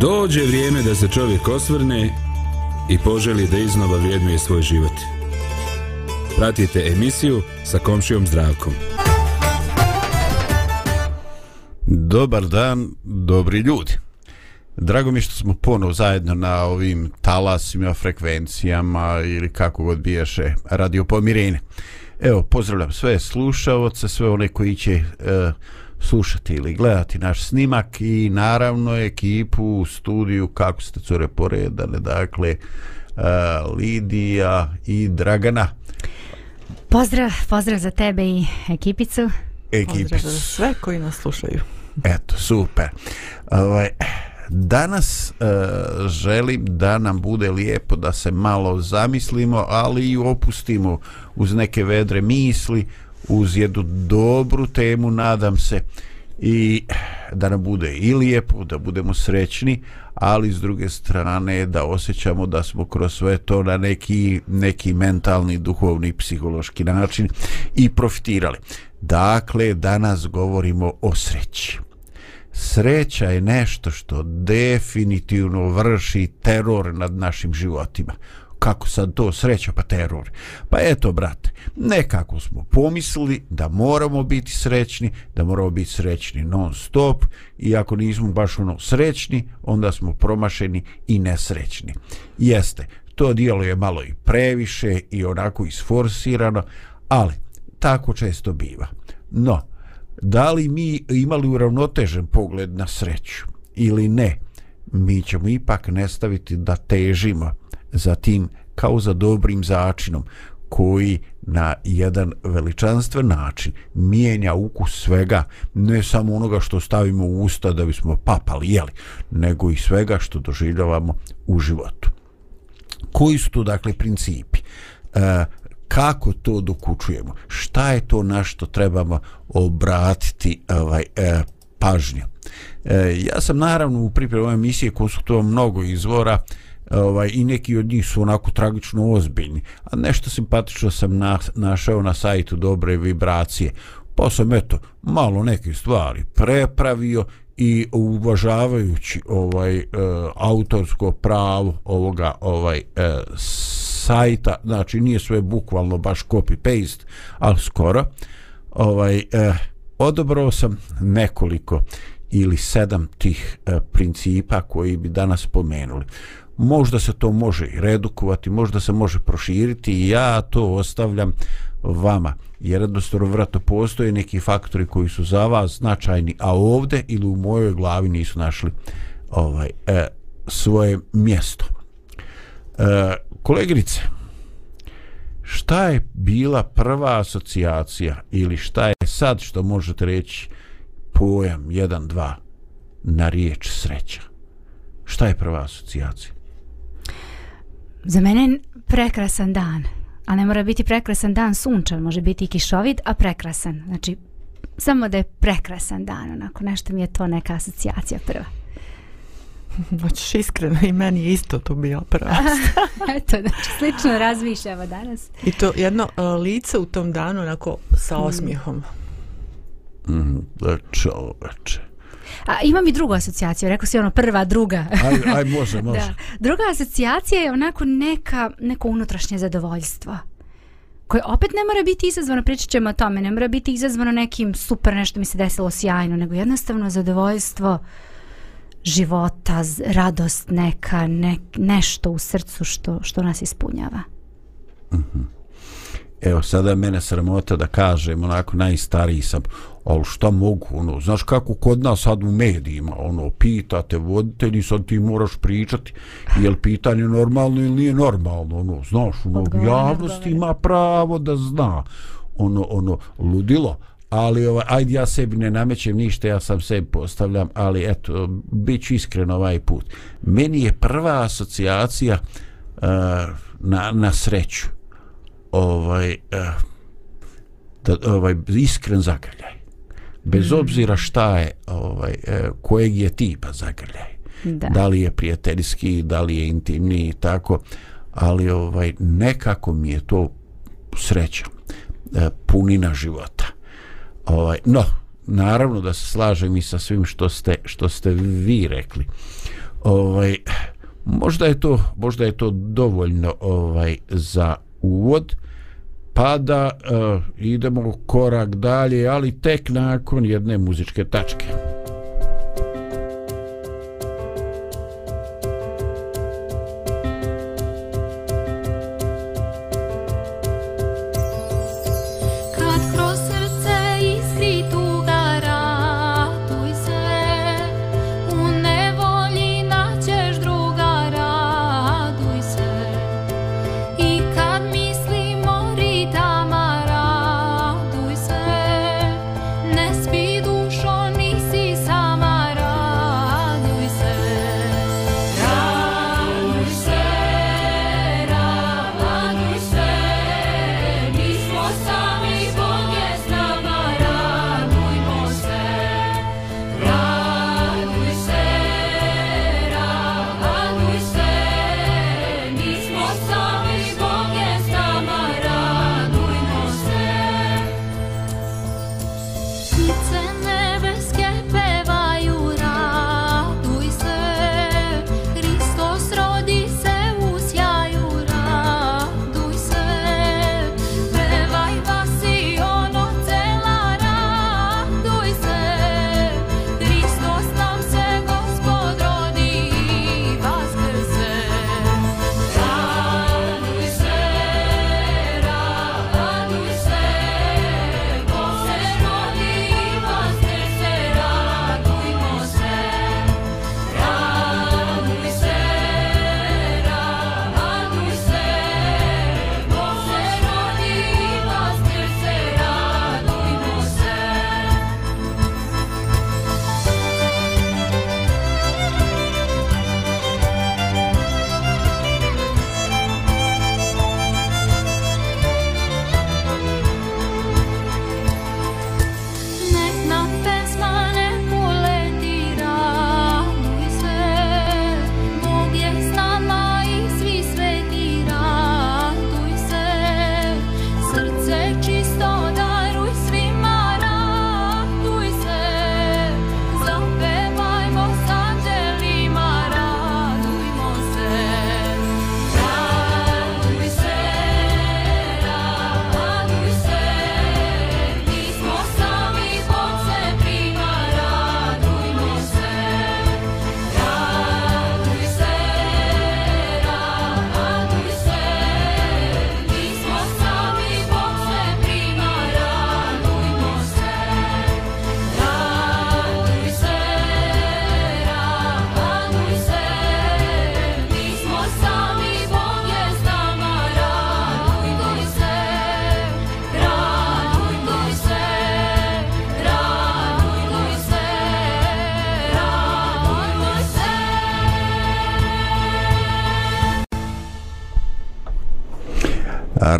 Dođe vrijeme da se čovjek osvrne i poželi da iznova vrijednuje svoj život. Pratite emisiju sa komšijom zdravkom. Dobar dan, dobri ljudi. Drago mi što smo ponovo zajedno na ovim talasima, frekvencijama ili kako god biješe radio pomirene. Evo, pozdravljam sve slušaoce, sve one koji će e, slušati ili gledati naš snimak i naravno ekipu u studiju kako ste cure poredane, dakle e, Lidija i Dragana. Pozdrav, pozdrav za tebe i ekipicu. Ekipicu. Pozdrav za sve koji nas slušaju. Eto, super. Ovaj, danas e, želim da nam bude lijepo da se malo zamislimo, ali i opustimo uz neke vedre misli, uz jednu dobru temu, nadam se, i da nam bude i lijepo, da budemo srećni, ali s druge strane da osjećamo da smo kroz sve to na neki, neki mentalni, duhovni, psihološki način i profitirali. Dakle, danas govorimo o sreći. Sreća je nešto što definitivno vrši teror nad našim životima kako sad to sreća pa teror. Pa eto, brate, nekako smo pomislili da moramo biti srećni, da moramo biti srećni non stop i ako nismo baš ono srećni, onda smo promašeni i nesrećni. Jeste, to dijelo je malo i previše i onako isforsirano, ali tako često biva. No, da li mi imali uravnotežen pogled na sreću ili ne, mi ćemo ipak nestaviti da težimo za tim kao za dobrim začinom koji na jedan veličanstven način mijenja ukus svega, ne samo onoga što stavimo u usta da bismo papali, jeli, nego i svega što doživljavamo u životu. Koji su to, dakle, principi? E, kako to dokučujemo? Šta je to na što trebamo obratiti ovaj, e, pažnju? E, ja sam naravno u pripremu emisije konsultovao mnogo izvora, ovaj, i neki od njih su onako tragično ozbiljni, a nešto simpatično sam na, našao na sajtu dobre vibracije, pa sam eto malo neke stvari prepravio i uvažavajući ovaj e, autorsko pravo ovoga ovaj e, sajta, znači nije sve bukvalno baš copy paste, ali skoro ovaj e, odobrao sam nekoliko ili sedam tih e, principa koji bi danas spomenuli možda se to može redukovati, možda se može proširiti i ja to ostavljam vama. Jer jednostavno vratno postoje neki faktori koji su za vas značajni, a ovde ili u mojoj glavi nisu našli ovaj e, svoje mjesto. E, koleginice, šta je bila prva asocijacija ili šta je sad što možete reći pojam 1, 2 na riječ sreća? Šta je prva asocijacija? Za mene je prekrasan dan. A ne mora biti prekrasan dan sunčan, može biti i kišovit, a prekrasan. Znači, samo da je prekrasan dan, onako, nešto mi je to neka asocijacija prva. Hoćeš iskreno i meni je isto to bila prva. Eto, znači, slično razmišljamo danas. I to jedno uh, lice u tom danu, onako, sa osmijehom. Mm, čoveče. A imam i drugu asocijaciju, rekao si ono prva, druga. Aj, aj može, može. da. Druga asocijacija je onako neka, neko unutrašnje zadovoljstvo koje opet ne mora biti izazvano, pričat ćemo o tome, ne mora biti izazvano nekim super nešto mi se desilo sjajno, nego jednostavno zadovoljstvo života, radost neka, ne, nešto u srcu što, što nas ispunjava. Uh mhm. -huh. Evo, sada je mene sramota da kažem, onako najstariji sam, ali šta mogu, ono, znaš kako kod nas sad u medijima, ono, pitate voditelji, sad ti moraš pričati, je li pitanje normalno ili nije normalno, ono, znaš, ono, odgovore, javnost odgovore. ima pravo da zna, ono, ono, ludilo, ali ovaj, ajde ja sebi ne namećem ništa, ja sam sebi postavljam, ali eto, bit ću iskren ovaj put. Meni je prva asocijacija uh, na, na sreću, ovaj, uh, da, ovaj, iskren zagrljaj bez mm. obzira šta je ovaj e, kojeg je tipa zagrljaj da. da li je prijateljski da li je intimni tako ali ovaj nekako mi je to sreća e, punina života ovaj no naravno da se slažem i sa svim što ste što ste vi rekli ovaj možda je to možda je to dovoljno ovaj za uvod pa da uh, eh, idemo korak dalje ali tek nakon jedne muzičke tačke.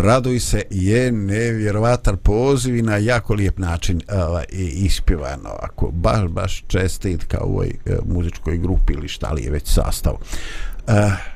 Raduj se je nevjerovatan poziv i na jako lijep način ovaj, ispivano ako baš baš čestit kao ovoj uh, muzičkoj grupi ili šta li je već sastav. Uh,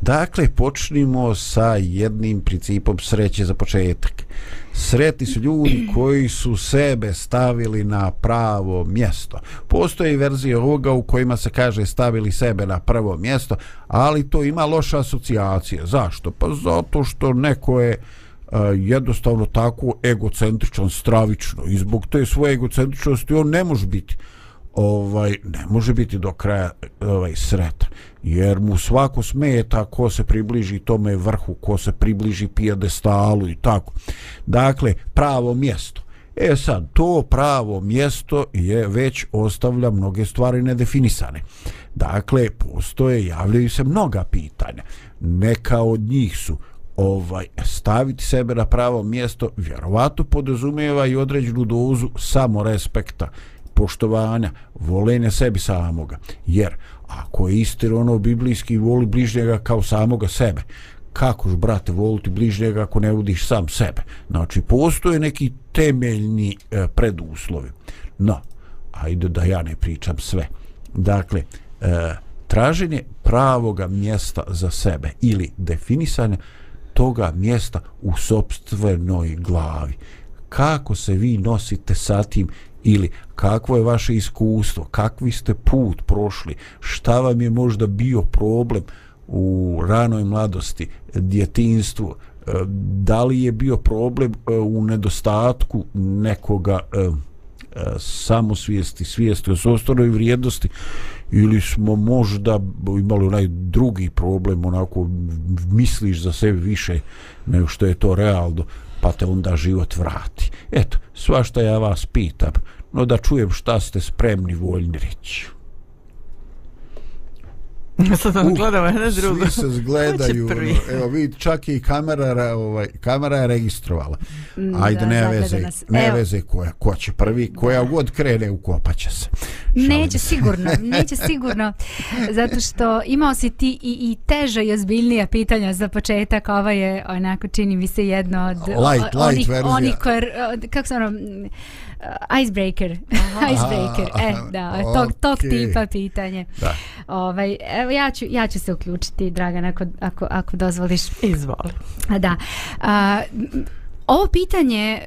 dakle počnimo sa jednim principom sreće za početak sretni su ljudi koji su sebe stavili na pravo mjesto. Postoje verzije ovoga u kojima se kaže stavili sebe na prvo mjesto, ali to ima loša asocijacija. Zašto? Pa zato što neko je uh, jednostavno tako egocentričan, stravično i zbog te svoje egocentričnosti on ne može biti ovaj ne može biti do kraja ovaj sretan jer mu svako smeta ko se približi tome vrhu, ko se približi pijedestalu i tako. Dakle, pravo mjesto. E sad, to pravo mjesto je već ostavlja mnoge stvari nedefinisane. Dakle, postoje, javljaju se mnoga pitanja. Neka od njih su ovaj staviti sebe na pravo mjesto vjerovatno podrazumijeva i određenu dozu samorespekta poštovanja, volenja sebi samoga. Jer ako je istir ono biblijski voli bližnjega kao samoga sebe, kako ж, brate, voliti bližnjega ako ne vodiš sam sebe? Znači, postoje neki temeljni e, preduslovi. No, ajde da ja ne pričam sve. Dakle, e, traženje pravoga mjesta za sebe ili definisanje toga mjesta u sobstvenoj glavi. Kako se vi nosite sa tim ili kakvo je vaše iskustvo, kakvi ste put prošli, šta vam je možda bio problem u ranoj mladosti, djetinstvu, e, da li je bio problem e, u nedostatku nekoga e, samosvijesti, svijesti o sobstvenoj vrijednosti? Ili smo možda imali onaj drugi problem onako misliš za sebe više nego što je to realno? Pa te onda život vrati. Eto, svašta ja vas pitam no da čujem šta ste spremni voljni reći. Sad vam gledamo jedne drugo. Svi se zgledaju. Ono, evo vidi, čak i kamera, ovaj, kamera je registrovala. Mm, Ajde, da, ne veze, ne evo. veze koja, ko će prvi, koja god krene, ukopaće se. Šalim neće se. sigurno, neće sigurno. Zato što imao si ti i, i teža i ozbiljnija pitanja za početak. Ova je, onako, čini mi se jedno od light, light onih, verzija. onih koje, kako se ono, uh, icebreaker. icebreaker. E, da, okay. tog, tog tipa pitanje. Da. Ovaj, evo, ja ću, ja ću se uključiti, Dragan, ako, ako, ako dozvoliš. Izvoli. Da. A, ovo pitanje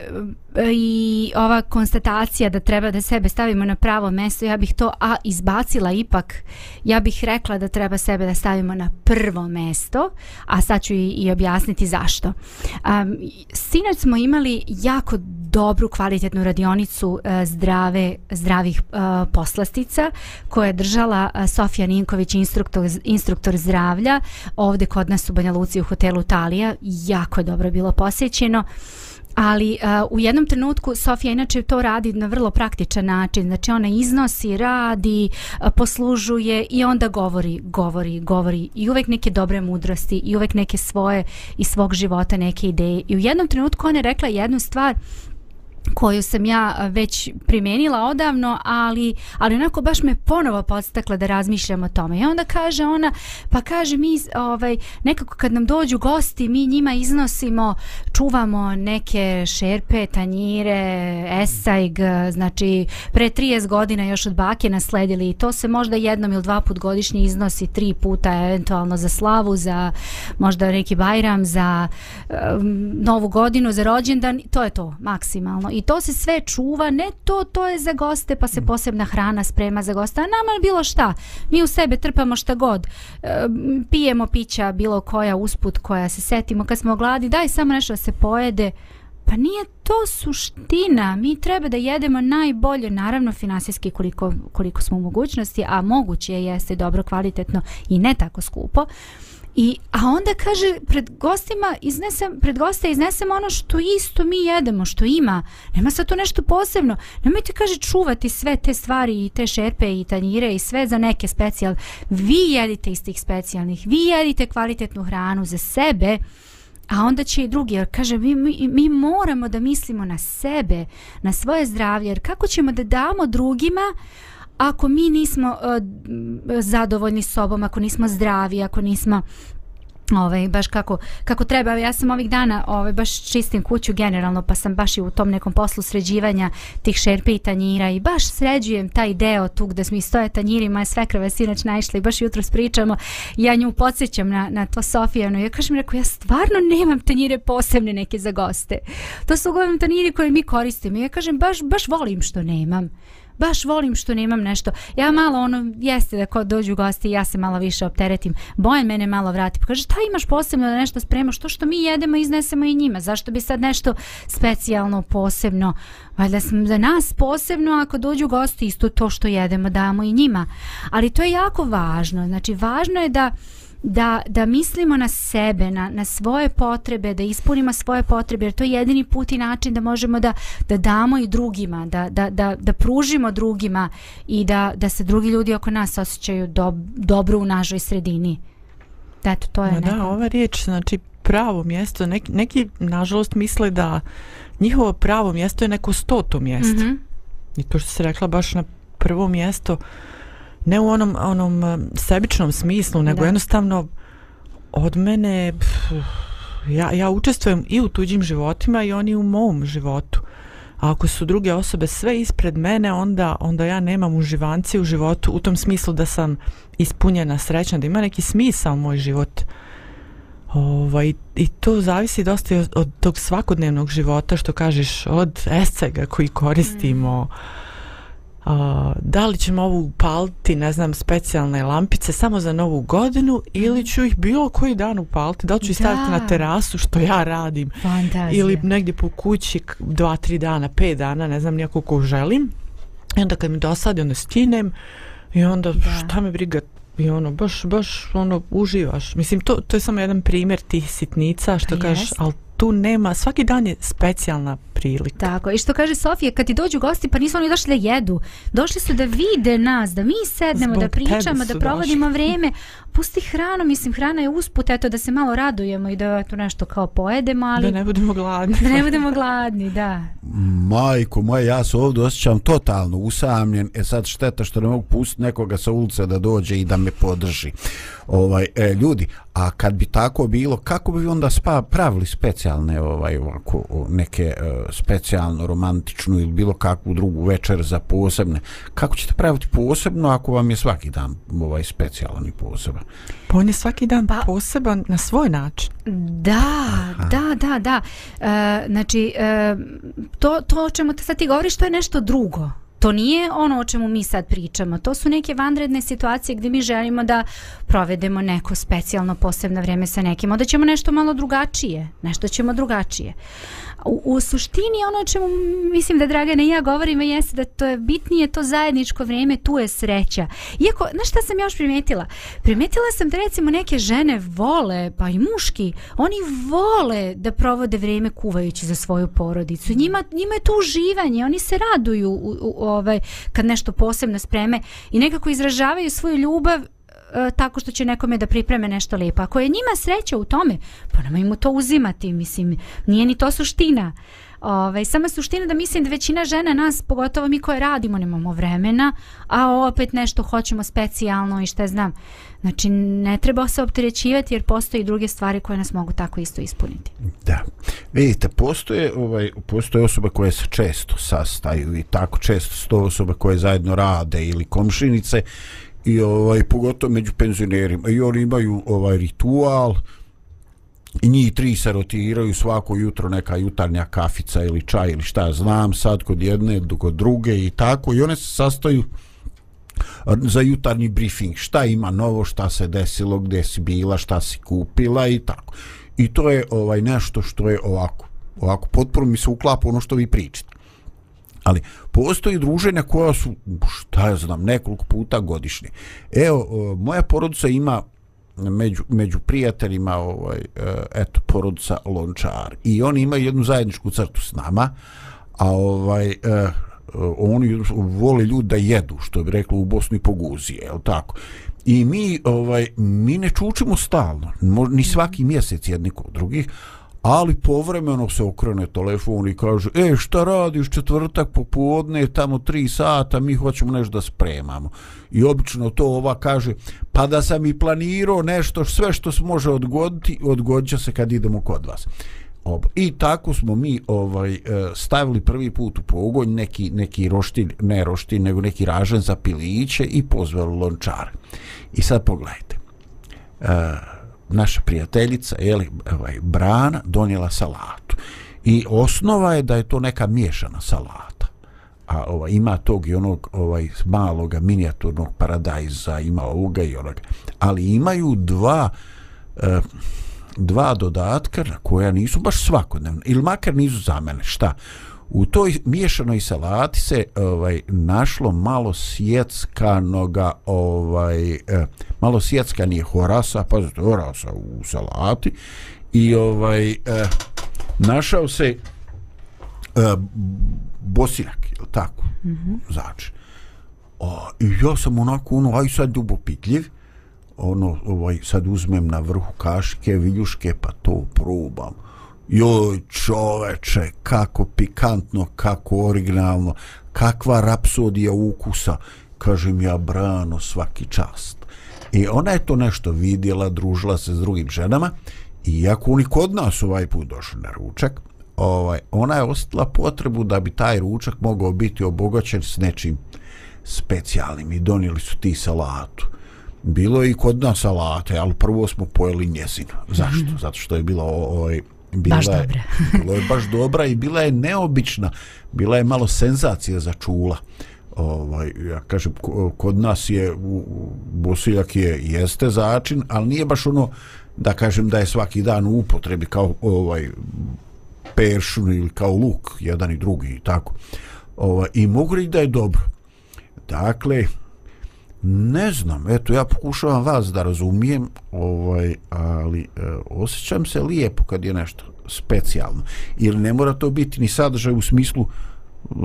e, i ova konstatacija da treba da sebe stavimo na pravo mesto, ja bih to a izbacila ipak, ja bih rekla da treba sebe da stavimo na prvo mesto, a sad ću i, i objasniti zašto. Um, sinoć smo imali jako dobru kvalitetnu radionicu uh, zdrave, zdravih uh, poslastica koje je držala uh, Sofija Ninković, instruktor, instruktor zdravlja, ovde kod nas u Banja Luci u hotelu Talija, jako je dobro bilo posjećeno ali uh, u jednom trenutku Sofija inače to radi na vrlo praktičan način. Znači ona iznosi, radi uh, poslužuje i onda govori govori, govori. I uvek neke dobre mudrosti i uvek neke svoje i svog života neke ideje. I u jednom trenutku ona je rekla jednu stvar koju sam ja već primenila odavno, ali, ali onako baš me ponovo podstakla da razmišljam o tome. I onda kaže ona, pa kaže mi ovaj, nekako kad nam dođu gosti, mi njima iznosimo, čuvamo neke šerpe, tanjire, esajg, znači pre 30 godina još od bake nasledili. I to se možda jednom ili dva put godišnje iznosi tri puta eventualno za slavu, za možda neki bajram, za um, novu godinu, za rođendan, to je to maksimalno i to se sve čuva, ne to, to je za goste, pa se mm. posebna hrana sprema za goste, a nama bilo šta, mi u sebe trpamo šta god, e, pijemo pića bilo koja usput koja se setimo. Kad smo gladi, daj samo nešto da se pojede, pa nije to suština, mi treba da jedemo najbolje, naravno finansijski koliko, koliko smo u mogućnosti, a moguće je jeste dobro kvalitetno i ne tako skupo, I, a onda kaže pred gostima iznesem, pred goste iznesem ono što isto mi jedemo, što ima. Nema sad to nešto posebno. Nemojte kaže čuvati sve te stvari i te šerpe i tanjire i sve za neke specijal. Vi jedite iz tih specijalnih. Vi jedite kvalitetnu hranu za sebe. A onda će i drugi, jer kaže, mi, mi, mi moramo da mislimo na sebe, na svoje zdravlje, jer kako ćemo da damo drugima, ako mi nismo uh, zadovoljni sobom, ako nismo zdravi, ako nismo ovaj baš kako kako treba. Ja sam ovih dana ovaj baš čistim kuću generalno pa sam baš i u tom nekom poslu sređivanja tih šerpe i tanjira i baš sređujem taj deo tu gde mi stoje tanjiri moje sve krve sinoć naišli baš jutro pričamo. Ja nju podsjećam na, na to Sofijanu. Ja kažem rekao ja stvarno nemam tanjire posebne neke za goste. To su uglavnom tanjiri koje mi koristimo. Ja kažem baš baš volim što nemam baš volim što nemam nešto. Ja malo ono, jeste da kod dođu gosti ja se malo više opteretim. Bojan mene malo vrati. Pa kaže, šta imaš posebno da nešto spremaš? To što mi jedemo iznesemo i njima. Zašto bi sad nešto specijalno, posebno? Valjda sam za nas posebno ako dođu gosti isto to što jedemo damo i njima. Ali to je jako važno. Znači, važno je da da, da mislimo na sebe, na, na svoje potrebe, da ispunimo svoje potrebe, jer to je jedini put i način da možemo da, da damo i drugima, da, da, da, da pružimo drugima i da, da se drugi ljudi oko nas osjećaju do, dobro u našoj sredini. Eto, to je Ma Da, ova riječ, znači pravo mjesto, neki, neki nažalost misle da njihovo pravo mjesto je neko stoto mjesto. Mm -hmm. I to što se rekla baš na prvo mjesto, ne u onom onom um, sebičnom smislu, nego da. jednostavno od mene pff, ja, ja učestvujem i u tuđim životima i oni u mom životu. A ako su druge osobe sve ispred mene, onda onda ja nemam uživanci u životu u tom smislu da sam ispunjena, srećna, da ima neki smisao moj život. Ovaj, I to zavisi dosta od, od tog svakodnevnog života, što kažeš, od escega koji koristimo, mm a, da li ćemo ovu upaliti, ne znam, specijalne lampice samo za novu godinu ili ću ih bilo koji dan upaliti, da li ću ih staviti na terasu što ja radim Fantazija. ili negdje po kući dva, tri dana, pet dana, ne znam nijako ko želim. I onda kad mi dosadi, onda skinem i onda Da. šta me briga i ono, baš, baš ono, uživaš. Mislim, to, to je samo jedan primjer tih sitnica što Pa kažeš, jest. Tu nema, svaki dan je specijalna prilika. Tako, i što kaže Sofija, kad ti dođu gosti, pa nisu oni došli da jedu. Došli su da vide nas, da mi sednemo, Zbog da pričamo, da provodimo vreme. Pusti hranu, mislim, hrana je usput, eto, da se malo radujemo i da eto nešto kao pojedemo, ali Da ne budemo gladni. da ne budemo gladni, da. Majko moja, ja se ovdje osjećam totalno usamljen. E sad šteta što ne mogu pustiti nekoga sa ulice da dođe i da me podrži. Ovaj, e, ljudi, a kad bi tako bilo, kako bi onda spa, pravili specijalne ovaj, ovako, neke e, specijalno romantičnu ili bilo kakvu drugu večer za posebne? Kako ćete praviti posebno ako vam je svaki dan ovaj specijalan i poseban? Pa on je svaki dan Pa- poseban na svoj način. Da, da, da, da. E, znači, e, to, to o čemu te sad ti govoriš, to je nešto drugo. To nije ono o čemu mi sad pričamo. To su neke vanredne situacije gdje mi želimo da provedemo neko specijalno posebno vrijeme sa nekim. Onda ćemo nešto malo drugačije. Nešto ćemo drugačije. U, u suštini ono o čemu mislim da Dragana i ja govorimo jeste da to je bitnije to zajedničko vrijeme, tu je sreća. Iako, znaš šta sam još primetila? Primetila sam da recimo neke žene vole, pa i muški, oni vole da provode vrijeme kuvajući za svoju porodicu. Njima, njima je to uživanje, oni se raduju u, u, ovaj, kad nešto posebno spreme i nekako izražavaju svoju ljubav e, tako što će nekome da pripreme nešto lijepo. Ako je njima sreća u tome, pa nema im to uzimati, mislim, nije ni to suština. Ove, sama suština da mislim da većina žena nas, pogotovo mi koje radimo, nemamo vremena, a opet nešto hoćemo specijalno i šta znam. Znači, ne treba se opterećivati jer postoje i druge stvari koje nas mogu tako isto ispuniti. Da. Vidite, postoje, ovaj, postoje osobe koje se često sastaju i tako često sto osoba osobe koje zajedno rade ili komšinice i ovaj pogotovo među penzionerima. I oni imaju ovaj ritual. I njih tri se rotiraju svako jutro neka jutarnja kafica ili čaj ili šta znam sad kod jedne kod druge i tako. I one se sastaju za jutarnji briefing. Šta ima novo šta se desilo gdje si bila šta si kupila i tako. I to je ovaj nešto što je ovako ovako potpuno mi se uklapa ono što vi pričate ali postoji druženja koja su šta ja znam nekoliko puta godišnje. Evo e, moja porodica ima među, među prijateljima ovaj, e, eto porodica Lončar. I oni imaju jednu zajedničku crtu s nama a ovaj eh, oni vole ljudi da jedu što bi reklo u Bosni poguzije je tako? I mi ovaj mi ne čučimo stalno ni svaki mjesec jedni kod drugih ali povremeno se okrene telefon i kaže e šta radiš četvrtak popodne tamo 3 sata mi hoćemo nešto da spremamo i obično to ova kaže pa da sam i planirao nešto sve što se može odgoditi odgodit se kad idemo kod vas Ob. I tako smo mi ovaj e, stavili prvi put u pogonj neki, neki roštilj, ne roštilj, nego neki ražen za piliće i pozvali lončare. I sad pogledajte. Uh, naša prijateljica, jeli, ovaj, Brana, donijela salatu. I osnova je da je to neka miješana salata. A ovaj, ima tog i onog ovaj, maloga minijaturnog paradajza, ima ovoga i onoga. Ali imaju dva... eh, dva dodatka na koja nisu baš svakodnevna ili makar nisu za mene šta u toj miješanoj salati se ovaj našlo malo sjeckanoga ovaj eh, malo sjeckanije horasa pa horasa u salati. I ovaj eh, našao se eh, bosiljak je tako? Mm -hmm. znači. A, i ja sam onako ono aj sad ljubopitljiv ono ovaj sad uzmem na vrhu kašike viljuške pa to probam joj čoveče kako pikantno kako originalno kakva rapsodija ukusa kažem ja brano svaki čast i ona je to nešto vidjela družila se s drugim ženama i iako oni kod nas ovaj put došli na ručak ovaj, ona je ostala potrebu da bi taj ručak mogao biti obogaćen s nečim specijalnim i donijeli su ti salatu bilo je i kod nas salate, ali prvo smo pojeli njezinu. Zašto? Zato što je bilo ovaj bila Baš je, dobra. bilo je baš dobra i bila je neobična. Bila je malo senzacija za čula. ovaj, ja kažem, kod nas je Bosiljak je jeste začin, ali nije baš ono da kažem da je svaki dan u upotrebi kao ovaj peršun ili kao luk, jedan i drugi i tako. Ovaj, I mogu reći da je dobro. Dakle, ne znam, eto ja pokušavam vas da razumijem, ovaj, ali e, osjećam se lijepo kad je nešto specijalno. Ili ne mora to biti ni sadržaj u smislu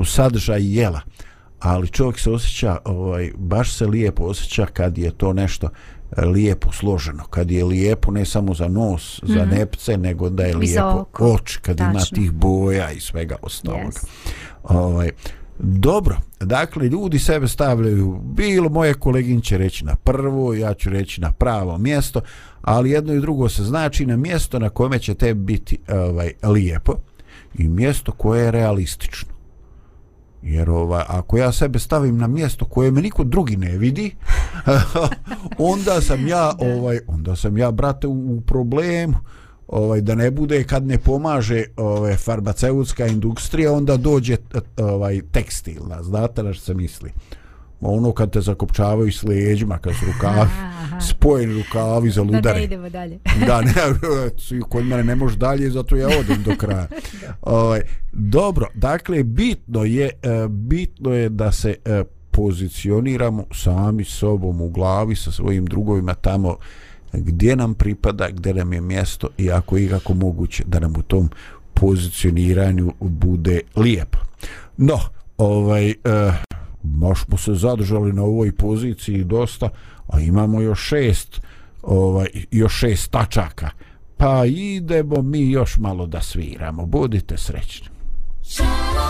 sadržaj jela, ali čovjek se osjeća, ovaj, baš se lijepo osjeća kad je to nešto e, lijepo složeno, kad je lijepo ne samo za nos, mm -hmm. za mhm. nepce, nego da je lijepo oči, kad Tačno. ima tih boja i svega ostalog. Yes. Ovaj, Dobro, dakle, ljudi sebe stavljaju, bilo moje kolegin će reći na prvo, ja ću reći na pravo mjesto, ali jedno i drugo se znači na mjesto na kome će te biti ovaj, lijepo i mjesto koje je realistično. Jer ovaj, ako ja sebe stavim na mjesto koje me niko drugi ne vidi, onda sam ja, ovaj, onda sam ja, brate, u, u problemu ovaj da ne bude kad ne pomaže ovaj farmaceutska industrija onda dođe ovaj tekstil znate na što se misli? Ono kad te zakopčavaju s leđima kad su rukavi spojeni rukavi za ludare da ne idemo dalje. Da ne kod mene ne može dalje zato ja odem do kraja. Ovaj dobro dakle bitno je e, bitno je da se e, pozicioniramo sami sobom u glavi sa svojim drugovima tamo gdje nam pripada, gdje nam je mjesto i ako je ikako moguće da nam u tom pozicioniranju bude lijepo. No, ovaj, eh, mož smo se zadržali na ovoj poziciji dosta, a imamo još šest, ovaj, još šest tačaka. Pa idemo mi još malo da sviramo. Budite srećni. Shalom.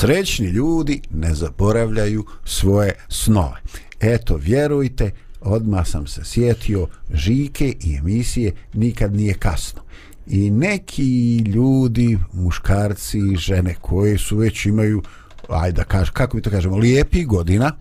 Srećni ljudi ne zaboravljaju svoje snove. Eto, vjerujte, odmah sam se sjetio žike i emisije nikad nije kasno. I neki ljudi, muškarci, žene koje su već imaju, ajde da kažem, kako mi to kažemo, lijepi godina,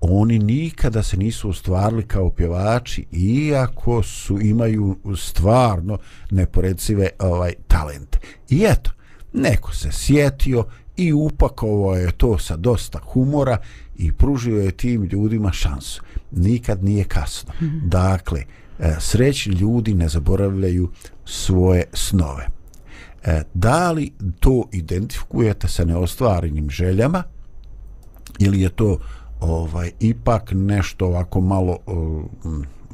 oni nikada se nisu ostvarili kao pjevači iako su imaju stvarno neporecive ovaj talente. I eto, neko se sjetio i upakovao je to sa dosta humora i pružio je tim ljudima šansu. Nikad nije kasno. Mm -hmm. Dakle, e, srećni ljudi ne zaboravljaju svoje snove. E, da li to identifikujete sa neostvarenim željama ili je to ovaj ipak nešto ovako malo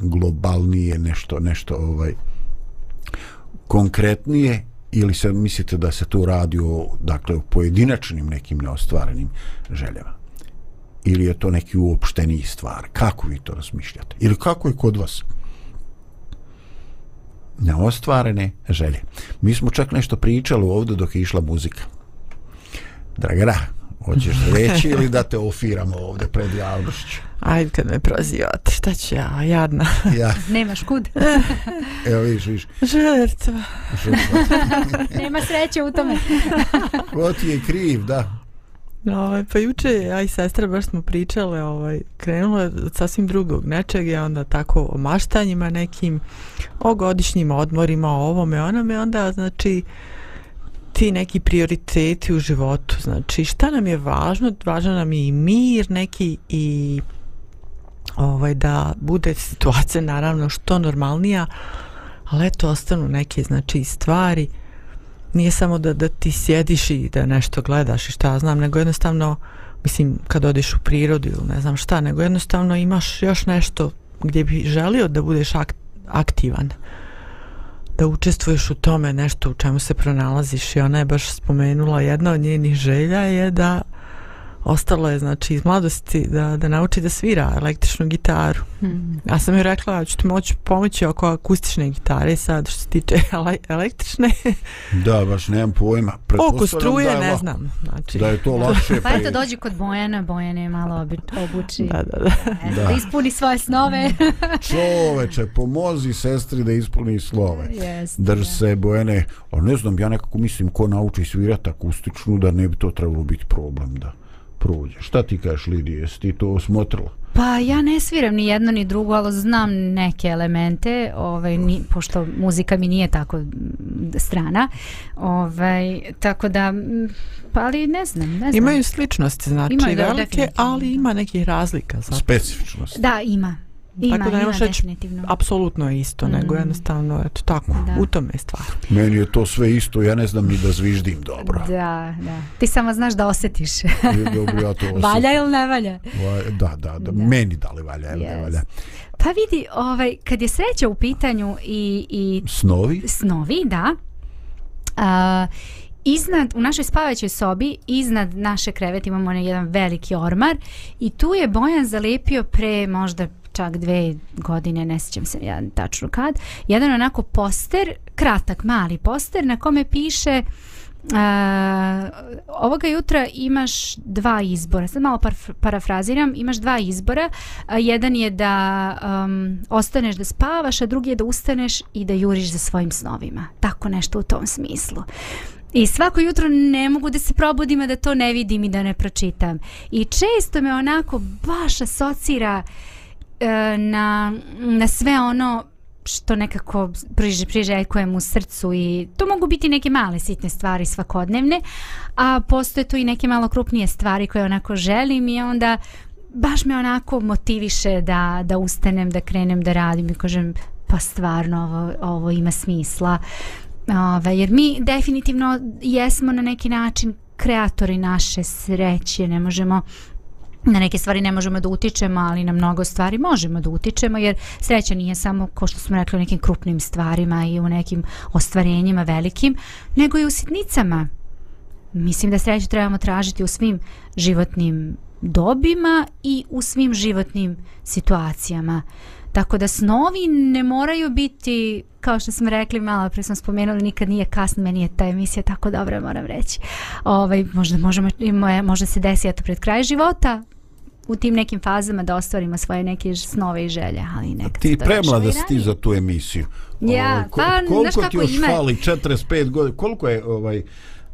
globalnije nešto nešto ovaj konkretnije ili se mislite da se tu radi o dakle o pojedinačnim nekim neostvarenim željama? Ili je to neki uopšteni stvar? Kako vi to razmišljate? Ili kako je kod vas neostvarene želje? Mi smo čak nešto pričali ovdje dok je išla muzika. Dragara, Hoćeš reći ili da te ofiramo ovdje pred javnošću? Ajde kad me prozivate, šta ću ja, jadna. Ja. Nemaš kud. Evo viš, viš. Žrtva. Žrtva. Nema sreće u tome. Ko ti je kriv, da. No, ovaj, pa juče, ja i sestra baš smo pričale, ovaj, krenula od sasvim drugog nečega, onda tako o maštanjima nekim, o godišnjim odmorima, o ovome, onome, onda, znači, ti neki prioriteti u životu? Znači šta nam je važno? Važno nam je i mir neki i ovaj da bude situacija naravno što normalnija ali eto ostanu neke znači stvari. Nije samo da, da ti sjediš i da nešto gledaš i šta znam nego jednostavno mislim kad odeš u prirodu ili ne znam šta nego jednostavno imaš još nešto gdje bi želio da budeš aktivan da učestvuješ u tome nešto u čemu se pronalaziš i ona je baš spomenula jedna od njenih želja je da ostalo je znači iz mladosti da, da nauči da svira električnu gitaru. Hmm. Ja sam joj rekla da ću ti moći pomoći oko akustične gitare sad što se tiče ele električne. da, baš nemam pojma. Oko struje ne znam. Znači. Da je to lakše. pa eto dođi kod Bojana, Bojan je malo obuči. da, da, da. Eto, da. da ispuni svoje snove. Čoveče, pomozi sestri da ispuni slove. Yes, Drž se Bojane, ali ne znam, ja nekako mislim ko nauči svirati akustičnu da ne bi to trebalo biti problem da prođe. Šta ti kažeš, Lidije, jesi ti to smotrila? Pa ja ne sviram ni jedno ni drugo, ali znam neke elemente, ovaj, ni, pošto muzika mi nije tako strana. Ovaj, tako da, pa ali ne znam. Ne znam. Imaju sličnosti, znači Imaju, da, velike, ali ima nekih razlika. Znači. Specifičnosti. Da, ima. Ima, tako da ima, definitivno. Apsolutno je isto, mm. nego jednostavno, eto, tako, da. u tome je stvar. Meni je to sve isto, ja ne znam ni da zviždim dobro. Da, da. Ti samo znaš da osjetiš. dobro, ja to osjetim. Valja ili ne valja? Da, da, da, da. meni da li valja ili yes. ne valja. Pa vidi, ovaj, kad je sreća u pitanju i... i snovi? Snovi, da. Uh, iznad, u našoj spavaćoj sobi, iznad naše krevete imamo jedan veliki ormar i tu je Bojan zalepio pre možda čak dve godine, ne sjećam se ja tačno kad, jedan onako poster, kratak, mali poster na kome piše Uh, ovoga jutra imaš dva izbora sad malo par, parafraziram imaš dva izbora uh, jedan je da um, ostaneš da spavaš a drugi je da ustaneš i da juriš za svojim snovima tako nešto u tom smislu I svako jutro ne mogu da se probudim, a da to ne vidim i da ne pročitam. I često me onako baš asocira uh, E, na, na sve ono što nekako priže, priželjkujem u srcu i to mogu biti neke male sitne stvari svakodnevne, a postoje tu i neke malo krupnije stvari koje onako želim i onda baš me onako motiviše da, da ustanem, da krenem da radim i kažem pa stvarno ovo, ovo ima smisla. Ove, jer mi definitivno jesmo na neki način kreatori naše sreće, ne možemo na neke stvari ne možemo da utičemo, ali na mnogo stvari možemo da utičemo, jer sreća nije samo, ko što smo rekli, u nekim krupnim stvarima i u nekim ostvarenjima velikim, nego i u sitnicama. Mislim da sreću trebamo tražiti u svim životnim dobima i u svim životnim situacijama. Tako da snovi ne moraju biti, kao što smo rekli malo pre smo spomenuli, nikad nije kasno, meni je ta emisija tako dobra, moram reći. Ovaj, možda, možemo, možda se desi eto pred kraj života, u tim nekim fazama da ostvarimo svoje neke snove i želje, ali nekad Ti premlada si ti za tu emisiju. Ja, ovaj, pa, koliko znaš kako ti još ima? fali? 45 godina. Koliko je ovaj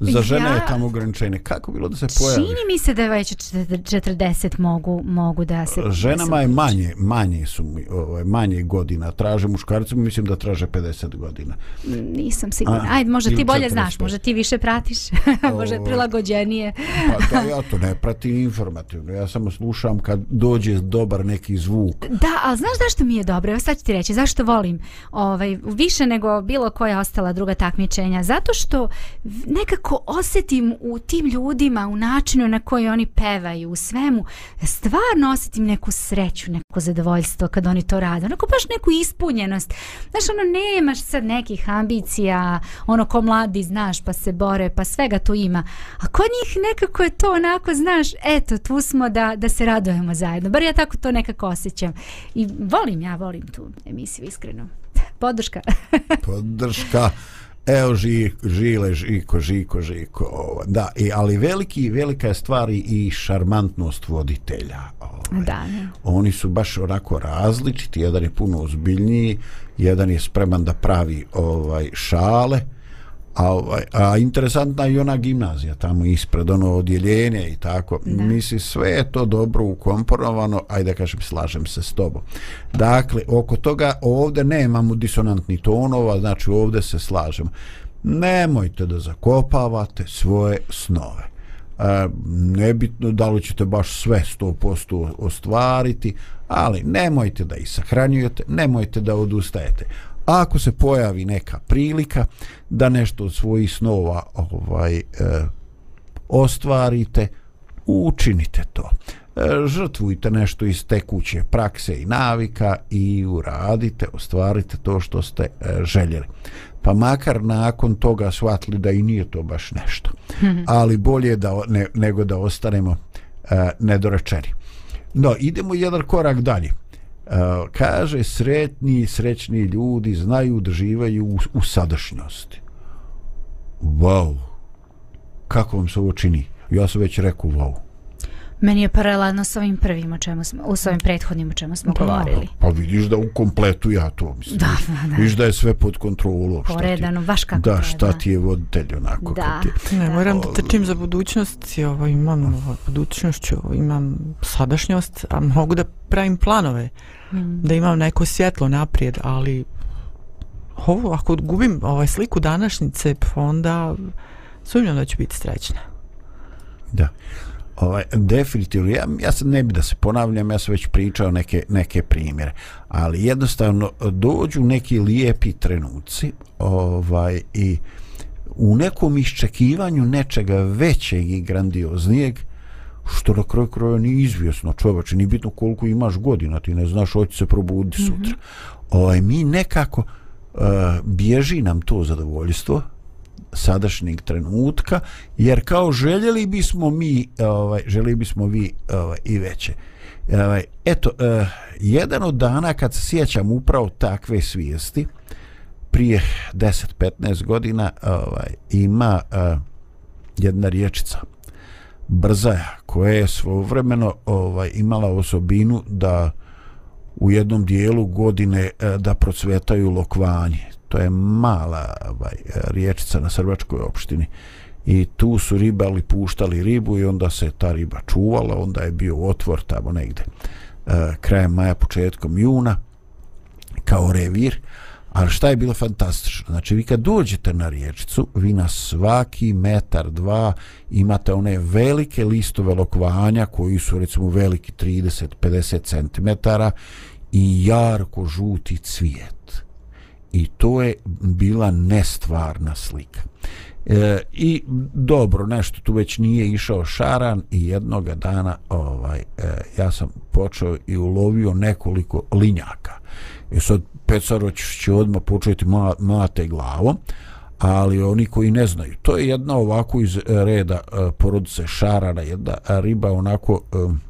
za žene Ja- je tamo ograničenje? Kako bilo da se pojavi? Čini mi se da već 40 mogu, mogu da se... Ženama je manje, manje su ovaj, manje godina. Traže muškarcima, mislim da traže 50 godina. Nisam sigurna. Ajde, možda ti bolje 45. znaš, možda ti više pratiš, možda je prilagođenije. Pa da, ja to ne pratim informativno. Ja samo slušam kad dođe dobar neki zvuk. Da, ali znaš zašto mi je dobro? Evo sad ću ti reći, zašto volim ovaj, više nego bilo koja ostala druga takmičenja? Zato što nekako osjetim u tim ljudima, u načinu na koji oni pevaju, u svemu, stvarno osjetim neku sreću, neko zadovoljstvo kad oni to rade. Onako baš neku ispunjenost. Znaš, ono, nemaš sad nekih ambicija, ono ko mladi, znaš, pa se bore, pa svega tu ima. A kod njih nekako je to onako, znaš, eto, tu smo da, da se radujemo zajedno. Bar ja tako to nekako osjećam. I volim, ja volim tu emisiju, iskreno. Podrška. Podrška. Evo ži, žile, žiko, žiko, žiko. Da, i, ali veliki, velika je stvar i- i šarmantnost voditelja. Ovaj. da, ne. Oni su baš onako različiti, jedan je puno ozbiljniji, jedan je spreman da pravi ovaj šale, a, ovaj, a interesantna je i ona gimnazija tamo ispred ono odjeljenje i tako. Da. misli sve je to dobro ukomponovano ajde kažem slažem se s tobom. Dakle oko toga ovdje nemamo disonantni tonova znači ovdje se slažemo. Nemojte da zakopavate svoje snove. E, nebitno da li ćete baš sve 100% ostvariti ali nemojte da ih sahranjujete nemojte da odustajete ako se pojavi neka prilika da nešto od svojih snova ovaj e, ostvarite učinite to E, žrtvujte nešto iz tekuće prakse i navika i uradite, ostvarite to što ste e, željeli. Pa makar nakon toga shvatili da i nije to baš nešto. Ali bolje da, ne, nego da ostanemo e, nedorečeni. No, idemo jedan korak dalje. E, kaže, sretni, srećni ljudi znaju da živaju u, u sadašnjosti. Wow! Kako vam se ovo čini? Ja sam već rekao wow. Meni je paralelno s ovim prvim o čemu smo, s ovim prethodnim o čemu smo govorili. Pa vidiš da u kompletu ja to mislim. Da, da, da. Vidiš da je sve pod kontrolom. Poredano, baš kako Da, treba. šta ti je voditelj onako. Da. ti- Ne, Da. moram da trčim za budućnost, i ovo, imam ovo, budućnošću, imam sadašnjost, a mogu da pravim planove, Mm. da imam neko svjetlo naprijed, ali ovo, ako gubim ovaj sliku današnjice, onda sumnjam da ću biti srećna. Da. Ovaj, definitivno, ja, ja sad ne bi da se ponavljam, ja sam već pričao neke, neke primjere, ali jednostavno dođu neki lijepi trenuci ovaj, i u nekom iščekivanju nečega većeg i grandioznijeg, što na kraju kraja nije izvjesno čoveče, ni bitno koliko imaš godina, ti ne znaš hoće se probudi sutra. Mm -hmm. ovaj, mi nekako uh, bježi nam to zadovoljstvo sadašnjeg trenutka, jer kao željeli bismo mi, ovaj, željeli bismo vi ovaj, i veće. Ovaj, eto, uh, jedan od dana kad se sjećam upravo takve svijesti, prije 10-15 godina ovaj, ima uh, jedna riječica Brzaja koja je svovremeno ovaj, imala osobinu da u jednom dijelu godine eh, da procvetaju lokvanje. To je mala ovaj, riječica na Srbačkoj opštini i tu su ribali puštali ribu i onda se ta riba čuvala, onda je bio otvor tamo negde eh, krajem maja, početkom juna kao revir, ali šta je bilo fantastično? Znači, vi kad dođete na riječicu, vi na svaki metar, dva imate one velike listove lokvanja koji su recimo veliki 30-50 cm i jarko žuti cvijet. I to je bila nestvarna slika. E, I dobro, nešto tu već nije išao šaran i jednoga dana ovaj, e, ja sam počeo i ulovio nekoliko linjaka. I sad Pecaroć će odmah početi ma, mate glavom, ali oni koji ne znaju to je jedna ovako iz e, reda e, porodice šarana jedna riba onako um,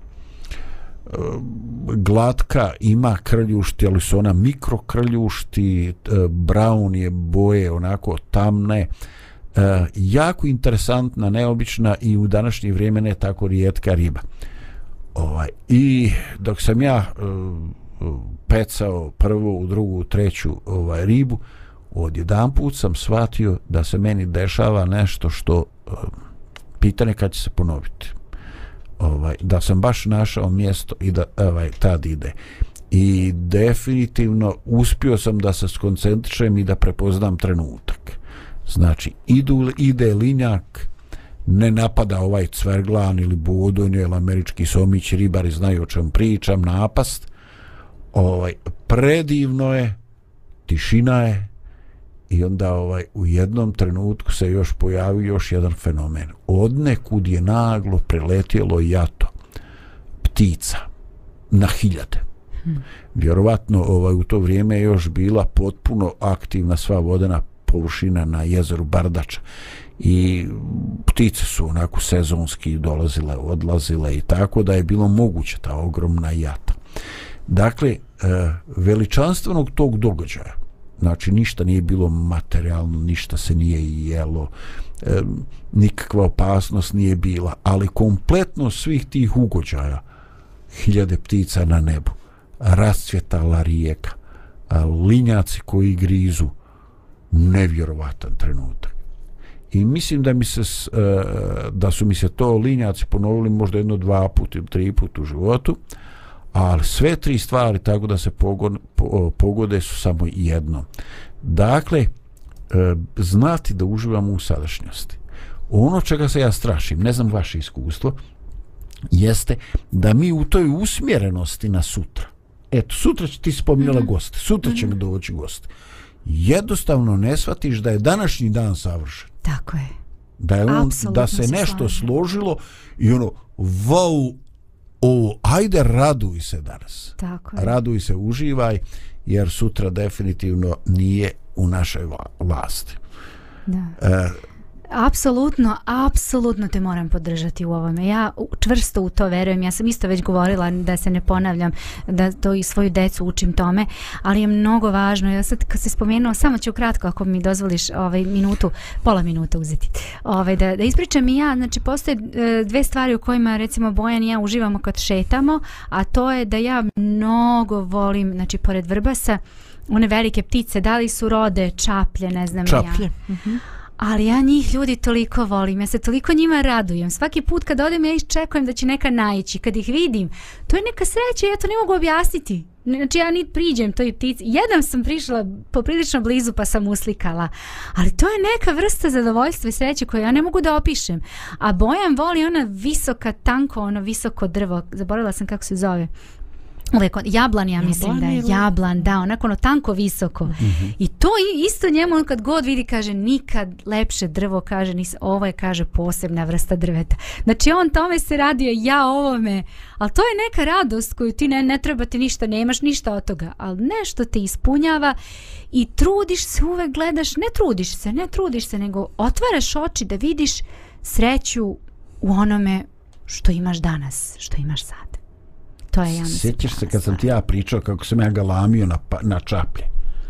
glatka ima krljušti ali su ona mikrokrljušti, brown je boje onako tamne jako interesantna neobična i u današnje vrijeme ne tako rijetka riba. Ovaj i dok sam ja pecao prvu, drugu, treću ovaj ribu odjedan put sam shvatio da se meni dešava nešto što eh, pitanje kad će se ponoviti. Ovaj da sam baš našao mjesto i da ovaj tad ide. I definitivno uspio sam da se skoncentrišem i da prepoznam trenutak. Znači idu, ide linjak ne napada ovaj cverglan ili bodonje ili američki somić ribari znaju o čem pričam napast ovaj predivno je tišina je i onda ovaj u jednom trenutku se još pojavio još jedan fenomen od nekud je naglo preletjelo jato ptica na hiljade hmm. vjerovatno ovaj u to vrijeme je još bila potpuno aktivna sva vodena površina na jezeru Bardača i ptice su onako sezonski dolazile, odlazile i tako da je bilo moguće ta ogromna jata. Dakle, e, veličanstvenog tog događaja, znači ništa nije bilo materijalno, ništa se nije jelo, e, nikakva opasnost nije bila, ali kompletno svih tih ugođaja, hiljade ptica na nebu, rascvjetala rijeka, linjaci koji grizu, nevjerovatan trenutak. I mislim da mi se e, da su mi se to linjaci ponovili možda jedno dva puta ili tri puta u životu, ali sve tri stvari tako da se pogode, pogode su samo jedno. Dakle, e, znati da uživamo u sadašnjosti. Ono čega se ja strašim, ne znam vaše iskustvo, jeste da mi u toj usmjerenosti na sutra, eto, sutra će ti spominjala mm -hmm. goste, sutra će mm -hmm. mi doći goste, jednostavno ne shvatiš da je današnji dan savršen. Tako je. Da je on, da se, nešto slažem. složilo i ono, vau, o, ajde raduj se danas. Tako je. Raduj se, uživaj, jer sutra definitivno nije u našoj vlasti. Da. E, Apsolutno, apsolutno te moram podržati u ovome. Ja čvrsto u to verujem. Ja sam isto već govorila da se ne ponavljam, da to i svoju decu učim tome, ali je mnogo važno. Ja sad kad se spomenuo, samo ću kratko ako mi dozvoliš ovaj minutu, pola minuta uzeti. Ovaj da da ispričam i ja, znači postoje e, dve stvari u kojima recimo Bojan i ja uživamo kad šetamo, a to je da ja mnogo volim, znači pored vrbasa, one velike ptice, da li su rode, čaplje, ne znam čaplje. ja. Mhm. Ali ja njih ljudi toliko volim, ja se toliko njima radujem. Svaki put kad odem ja iščekujem da će neka naići, Kad ih vidim, to je neka sreća, ja to ne mogu objasniti. Znači ja nit priđem toj ptici. Jednom sam prišla poprilično blizu pa sam uslikala. Ali to je neka vrsta zadovoljstva i sreće koju ja ne mogu da opišem. A Bojan voli ona visoka, tanko, ono visoko drvo. Zaboravila sam kako se zove uvek on, jablan ja mislim jablan da je jablan da onako ono tanko visoko. Mm -hmm. i to isto njemu on kad god vidi kaže nikad lepše drvo kaže nis, ovo je kaže posebna vrsta drveta. Znači on tome se radio ja ovome ali to je neka radost koju ti ne, ne treba ti ništa nemaš ništa od toga ali nešto te ispunjava i trudiš se uvek gledaš ne trudiš se ne trudiš se nego otvaraš oči da vidiš sreću u onome što imaš danas što imaš sad to je ja mislim. Sjećaš se kad sam ti ja pričao kako sam ja galamio na, pa, na čaplje?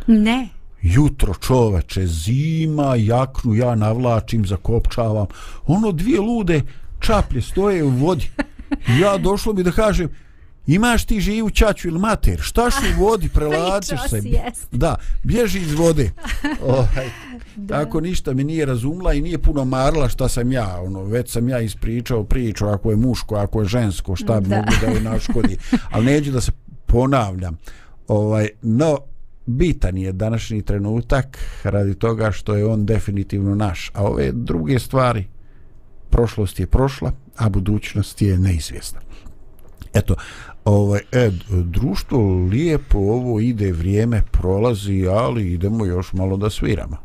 Ne. Jutro čoveče, zima, jaknu ja navlačim, zakopčavam. Ono dvije lude čaplje stoje u vodi. Ja došlo mi da kažem, imaš ti živu čaču ili mater, šta u vodi, prelaziš se. Da, bježi iz vode. Ovaj, tako ništa mi nije razumla i nije puno marla šta sam ja, ono, već sam ja ispričao priču, ako je muško, ako je žensko, šta bi mogu da je naškodi. Ali neću da se ponavljam. Ovaj, no, bitan je današnji trenutak radi toga što je on definitivno naš. A ove druge stvari, prošlost je prošla, a budućnost je neizvjesna. Eto, ovaj, e, društvo lijepo ovo ide, vrijeme prolazi, ali idemo još malo da sviramo.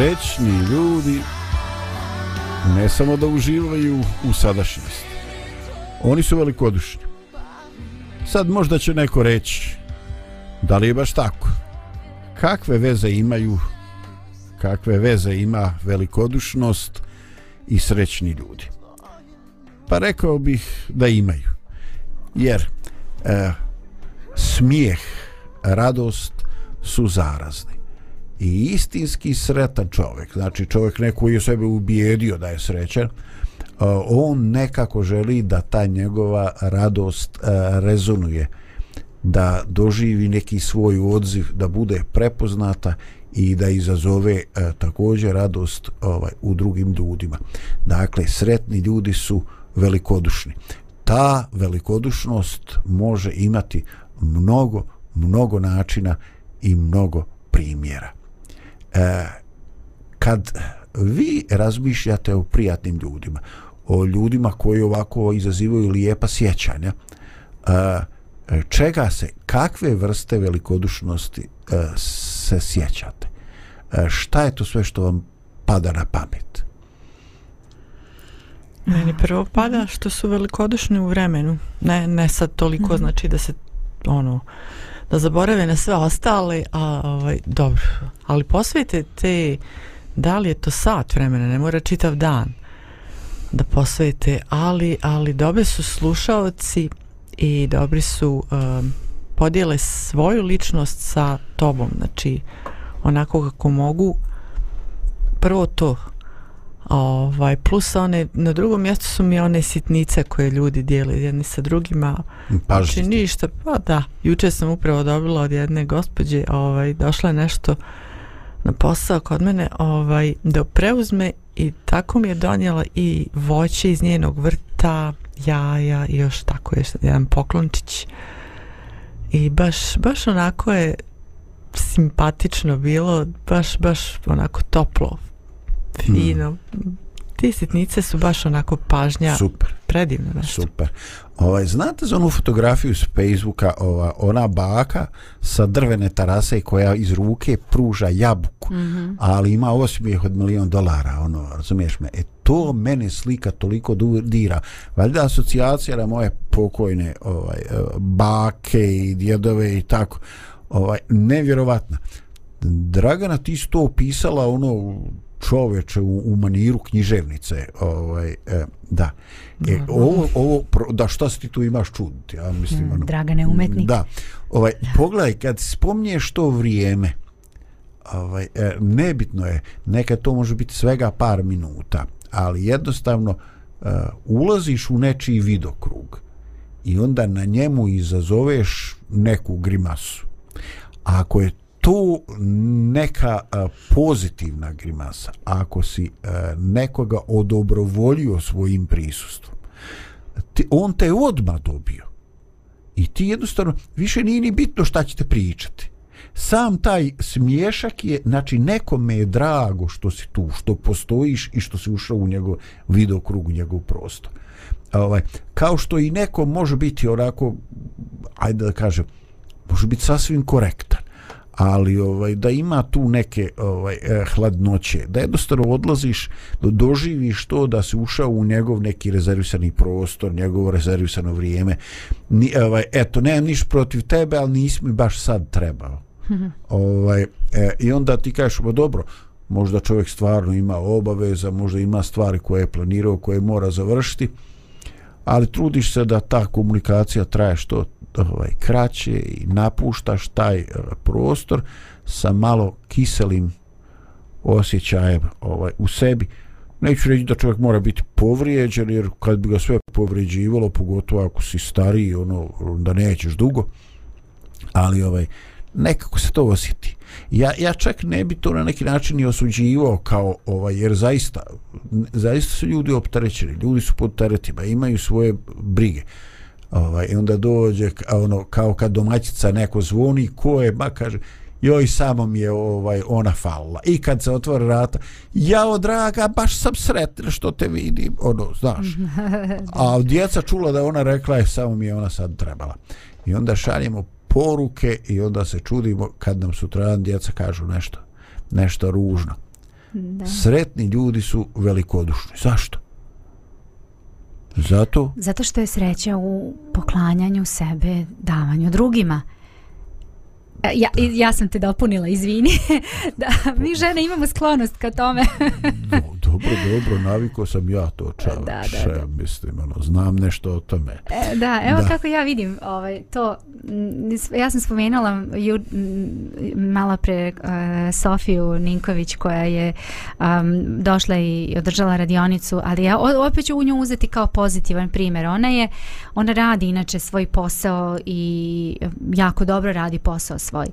Srećni ljudi ne samo da uživaju u sadašnjosti. Oni su velikodušni. Sad možda će neko reći da li je baš tako? kakve veze imaju kakve veze ima velikodušnost i srećni ljudi pa rekao bih da imaju jer e, smijeh radost su zarazni i istinski sretan čovjek. Znači čovjek neko je sebe ubijedio da je srećan on nekako želi da ta njegova radost rezonuje da doživi neki svoj odziv da bude prepoznata i da izazove također radost ovaj u drugim ljudima. Dakle sretni ljudi su velikodušni. Ta velikodušnost može imati mnogo mnogo načina i mnogo primjera e, kad vi razmišljate o prijatnim ljudima o ljudima koji ovako izazivaju lijepa sjećanja e, čega se kakve vrste velikodušnosti e, se sjećate e, šta je to sve što vam pada na pamet Meni prvo pada što su velikodušni u vremenu. Ne, ne sad toliko, mm -hmm. znači da se ono da zaborave na sve ostale, a ovaj dobro, ali posvetite te da li je to sat vremena, ne mora čitav dan da posvetite, ali ali dobre su slušaoci i dobri su um, podijele svoju ličnost sa tobom, znači onako kako mogu prvo to ovaj, plus one, na drugom mjestu su mi one sitnice koje ljudi dijeli jedni sa drugima. Znači ništa, pa da, juče sam upravo dobila od jedne gospođe, ovaj, došla je nešto na posao kod mene, ovaj, da preuzme i tako mi je donijela i voće iz njenog vrta, jaja i još tako je jedan poklončić. I baš, baš onako je simpatično bilo, baš, baš onako toplo, fino. Hmm. Ti sitnice su baš onako pažnja. Super. Predivno nešto. Super. Ovaj, znate za onu fotografiju s Facebooka, ova, ona baka sa drvene tarase koja iz ruke pruža jabuku, mm -hmm. ali ima osmijeh od milion dolara, ono, razumiješ me? E to mene slika toliko dira. Valjda asocijacija na moje pokojne ovaj, e, bake i djedove i tako. Ovaj, nevjerovatna. Dragana, ti si to opisala ono čoveče u, u maniru književnice ovaj e, da. E, ovo ovo da šta si ti tu imaš čuditi ja mislim mm, ono, Dragane umetnik. da. Ovaj da. pogledaj kad spomnješ to vrijeme ovaj e, nebitno je neka to može biti svega par minuta ali jednostavno e, ulaziš u nečiji vidokrug i onda na njemu izazoveš neku grimasu. A ako je tu neka e, pozitivna grimasa ako si e, nekoga odobrovoljio svojim prisustvom ti, on te odma dobio. I ti jednostavno više nije ni bitno šta ćete pričati. Sam taj smiješak je znači nekome je drago što si tu što postojiš i što si ušao u njegov vidokrug, u njegov prostor. Ovaj, kao što i neko može biti onako ajde da kažem može biti sasvim korektan ali ovaj da ima tu neke ovaj eh, hladnoće da jednostavno odlaziš doživiš to da se ušao u njegov neki rezervisani prostor njegovo rezervisano vrijeme. Ni, ovaj eto nemam niš protiv tebe al nisi mi baš sad trebao. Ovaj eh, i onda ti kažeš ba dobro možda čovjek stvarno ima obaveza možda ima stvari koje je planirao koje mora završiti ali trudiš se da ta komunikacija traje što ovaj kraće i napuštaš taj eh, prostor sa malo kiselim osjećajem ovaj u sebi. Neću reći da čovjek mora biti povrijeđen jer kad bi ga sve povrijeđivalo pogotovo ako si stariji ono da nećeš dugo. Ali ovaj nekako se to osjeti. Ja, ja čak ne bi to na neki način i osuđivao kao ovaj jer zaista zaista su ljudi opterećeni ljudi su pod teretima imaju svoje brige ovaj, i onda dođe ono, kao kad domaćica neko zvoni ko je, ba kaže joj samo mi je ovaj ona falila. I kad se otvori vrata jao draga baš sam sretna što te vidim. Ono znaš. A djeca čula da ona rekla je samo mi je ona sad trebala. I onda šaljemo poruke i onda se čudimo kad nam sutradan djeca kažu nešto nešto ružno. Da. sretni ljudi su velikodušni. Zašto Zato? Zato što je sreća u poklanjanju sebe, davanju drugima. E, Ja, ja sam te dopunila, izvini. da, mi žene imamo sklonost ka tome. Do, dobro, dobro, naviko sam ja to čao. Da, da, da. Mislim, ono, znam nešto o tome. E, da, evo Da. kako ja vidim ovaj, to. Ja sam spomenula ju, malo pre e, Sofiju Ninković koja je um, došla i održala radionicu, ali ja opet ću u nju uzeti kao pozitivan primjer. Ona je, ona radi inače svoj posao i jako dobro radi posao svoj.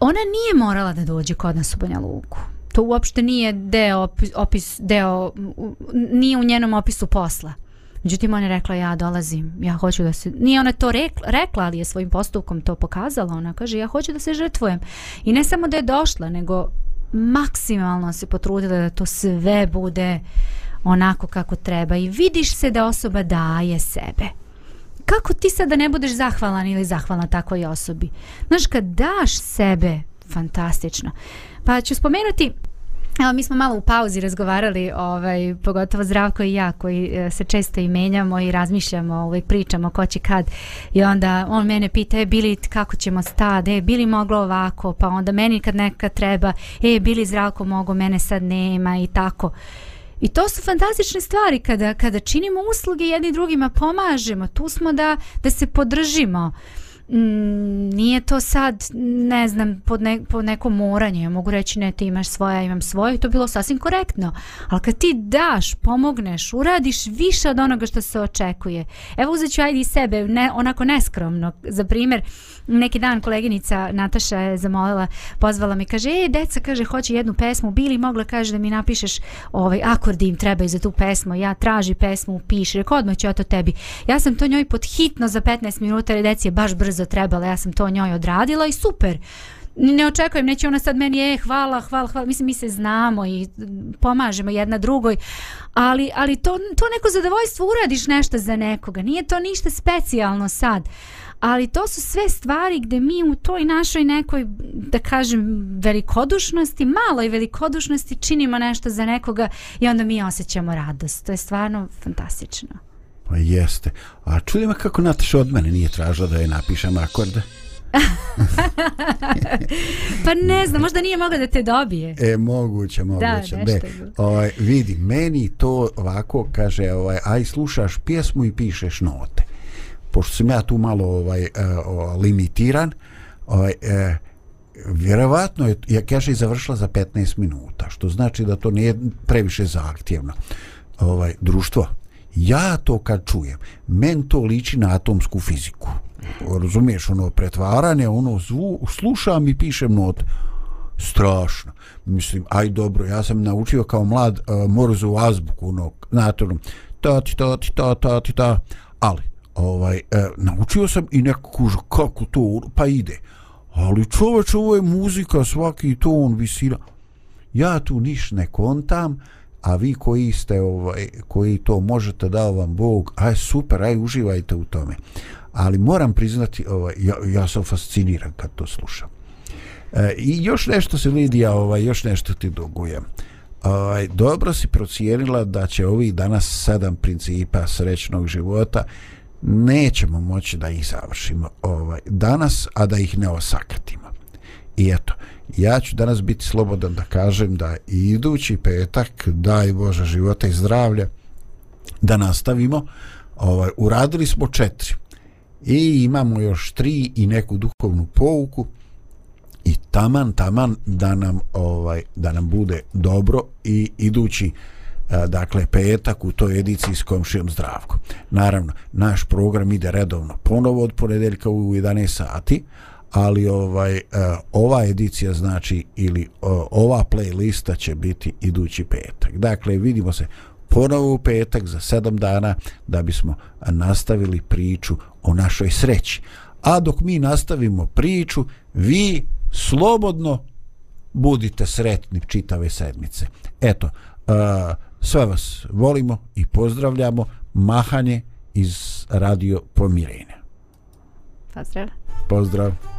Ona nije morala da dođe kod nas u Banja Luku. To uopšte nije deo, opis, deo, nije u njenom opisu posla. Međutim, ona je rekla, ja dolazim, ja hoću da se... Nije ona to rekla, rekla, ali je svojim postupkom to pokazala. Ona kaže, ja hoću da se žrtvujem. I ne samo da je došla, nego maksimalno se potrudila da to sve bude onako kako treba. I vidiš se da osoba daje sebe. Kako ti sad da ne budeš zahvalan ili zahvalna takvoj osobi? Znaš, kad daš sebe, fantastično. Pa ću spomenuti Evo, mi smo malo u pauzi razgovarali, ovaj, pogotovo Zdravko i ja, koji e, se često i menjamo i razmišljamo, uvijek pričamo ko će kad. I onda on mene pita, e, bili kako ćemo stade, e, bili moglo ovako, pa onda meni kad neka treba, e, bili Zdravko mogo, mene sad nema i tako. I to su fantastične stvari kada, kada činimo usluge jedni drugima, pomažemo, tu smo da, da se podržimo. Mm, nije to sad, ne znam, pod, ne, pod neko moranje. Ja mogu reći ne, ti imaš svoje, ja imam svoje i to je bilo sasvim korektno. Ali kad ti daš, pomogneš, uradiš više od onoga što se očekuje. Evo uzet ću ajde i sebe, ne, onako neskromno. Za primjer, neki dan koleginica Nataša je zamolila, pozvala mi, kaže, e, deca, kaže, hoće jednu pesmu, bili mogla, kaže, da mi napišeš ovaj, akordi im trebaju za tu pesmu, ja traži pesmu, piši, rekao, odmah ću ja to tebi. Ja sam to njoj pod hitno za 15 minuta, jer deci je baš brzo trebala, ja sam to njoj odradila i super. Ne očekujem, neće ona sad meni, e, hvala, hvala, hvala, mislim, mi se znamo i mm, pomažemo jedna drugoj, ali, ali to, to neko zadovoljstvo uradiš nešto za nekoga, nije to ništa specijalno sad, ali to su sve stvari gde mi u toj našoj nekoj, da kažem, velikodušnosti, maloj velikodušnosti činimo nešto za nekoga i onda mi osjećamo radost. To je stvarno fantastično. Pa jeste. A čudi me kako Nataša od mene nije tražila da je napišem akorde. Pa ne znam, možda nije mogla da te dobije. E, moguće, moguće. nešto je bilo. ovaj, vidi, meni to ovako kaže, ovaj, aj slušaš pjesmu i pišeš note. Pošto sam ja tu malo ovaj, e, limitiran, ovaj, e, vjerovatno je, ja kaže, i završila za 15 minuta, što znači da to nije previše zahtjevno. Ovaj, društvo, ja to kad čujem, men to liči na atomsku fiziku. Razumiješ, ono pretvaranje, ono zvu, slušam i pišem not. strašno. Mislim, aj dobro, ja sam naučio kao mlad e, uh, Morzovu azbuku, ono, znate, ono, ta ti ta ti ta ta ti ta, ali, ovaj, e, naučio sam i neko kuža, kako to, pa ide. Ali čoveč, ovo je muzika, svaki ton, visina. Ja tu niš ne kontam, a vi koji ste, ovaj, koji to možete dao vam Bog, aj super, aj uživajte u tome. Ali moram priznati, ovaj, ja, ja sam fasciniran kad to slušam. E, I još nešto se Lidija, ovaj, još nešto ti dugujem. Ovaj, dobro si procijenila da će ovih danas sedam principa srećnog života nećemo moći da ih završimo ovaj, danas, a da ih ne osakatimo. I eto, ja ću danas biti slobodan da kažem da i idući petak, daj Bože života i zdravlja, da nastavimo. Ovaj, uradili smo četiri i imamo još tri i neku duhovnu pouku i taman taman da nam ovaj da nam bude dobro i idući dakle petak u toj ediciji s komšijom Zdravko. Naravno, naš program ide redovno ponovo od ponedeljka u 11 sati, ali ovaj ova edicija znači ili ova playlista će biti idući petak. Dakle, vidimo se ponovo u petak za sedam dana da bismo nastavili priču o našoj sreći. A dok mi nastavimo priču, vi slobodno budite sretni čitave sedmice. Eto, uh, sve vas volimo i pozdravljamo. Mahanje iz Radio Pomirenja. Pozdrav. Pozdrav.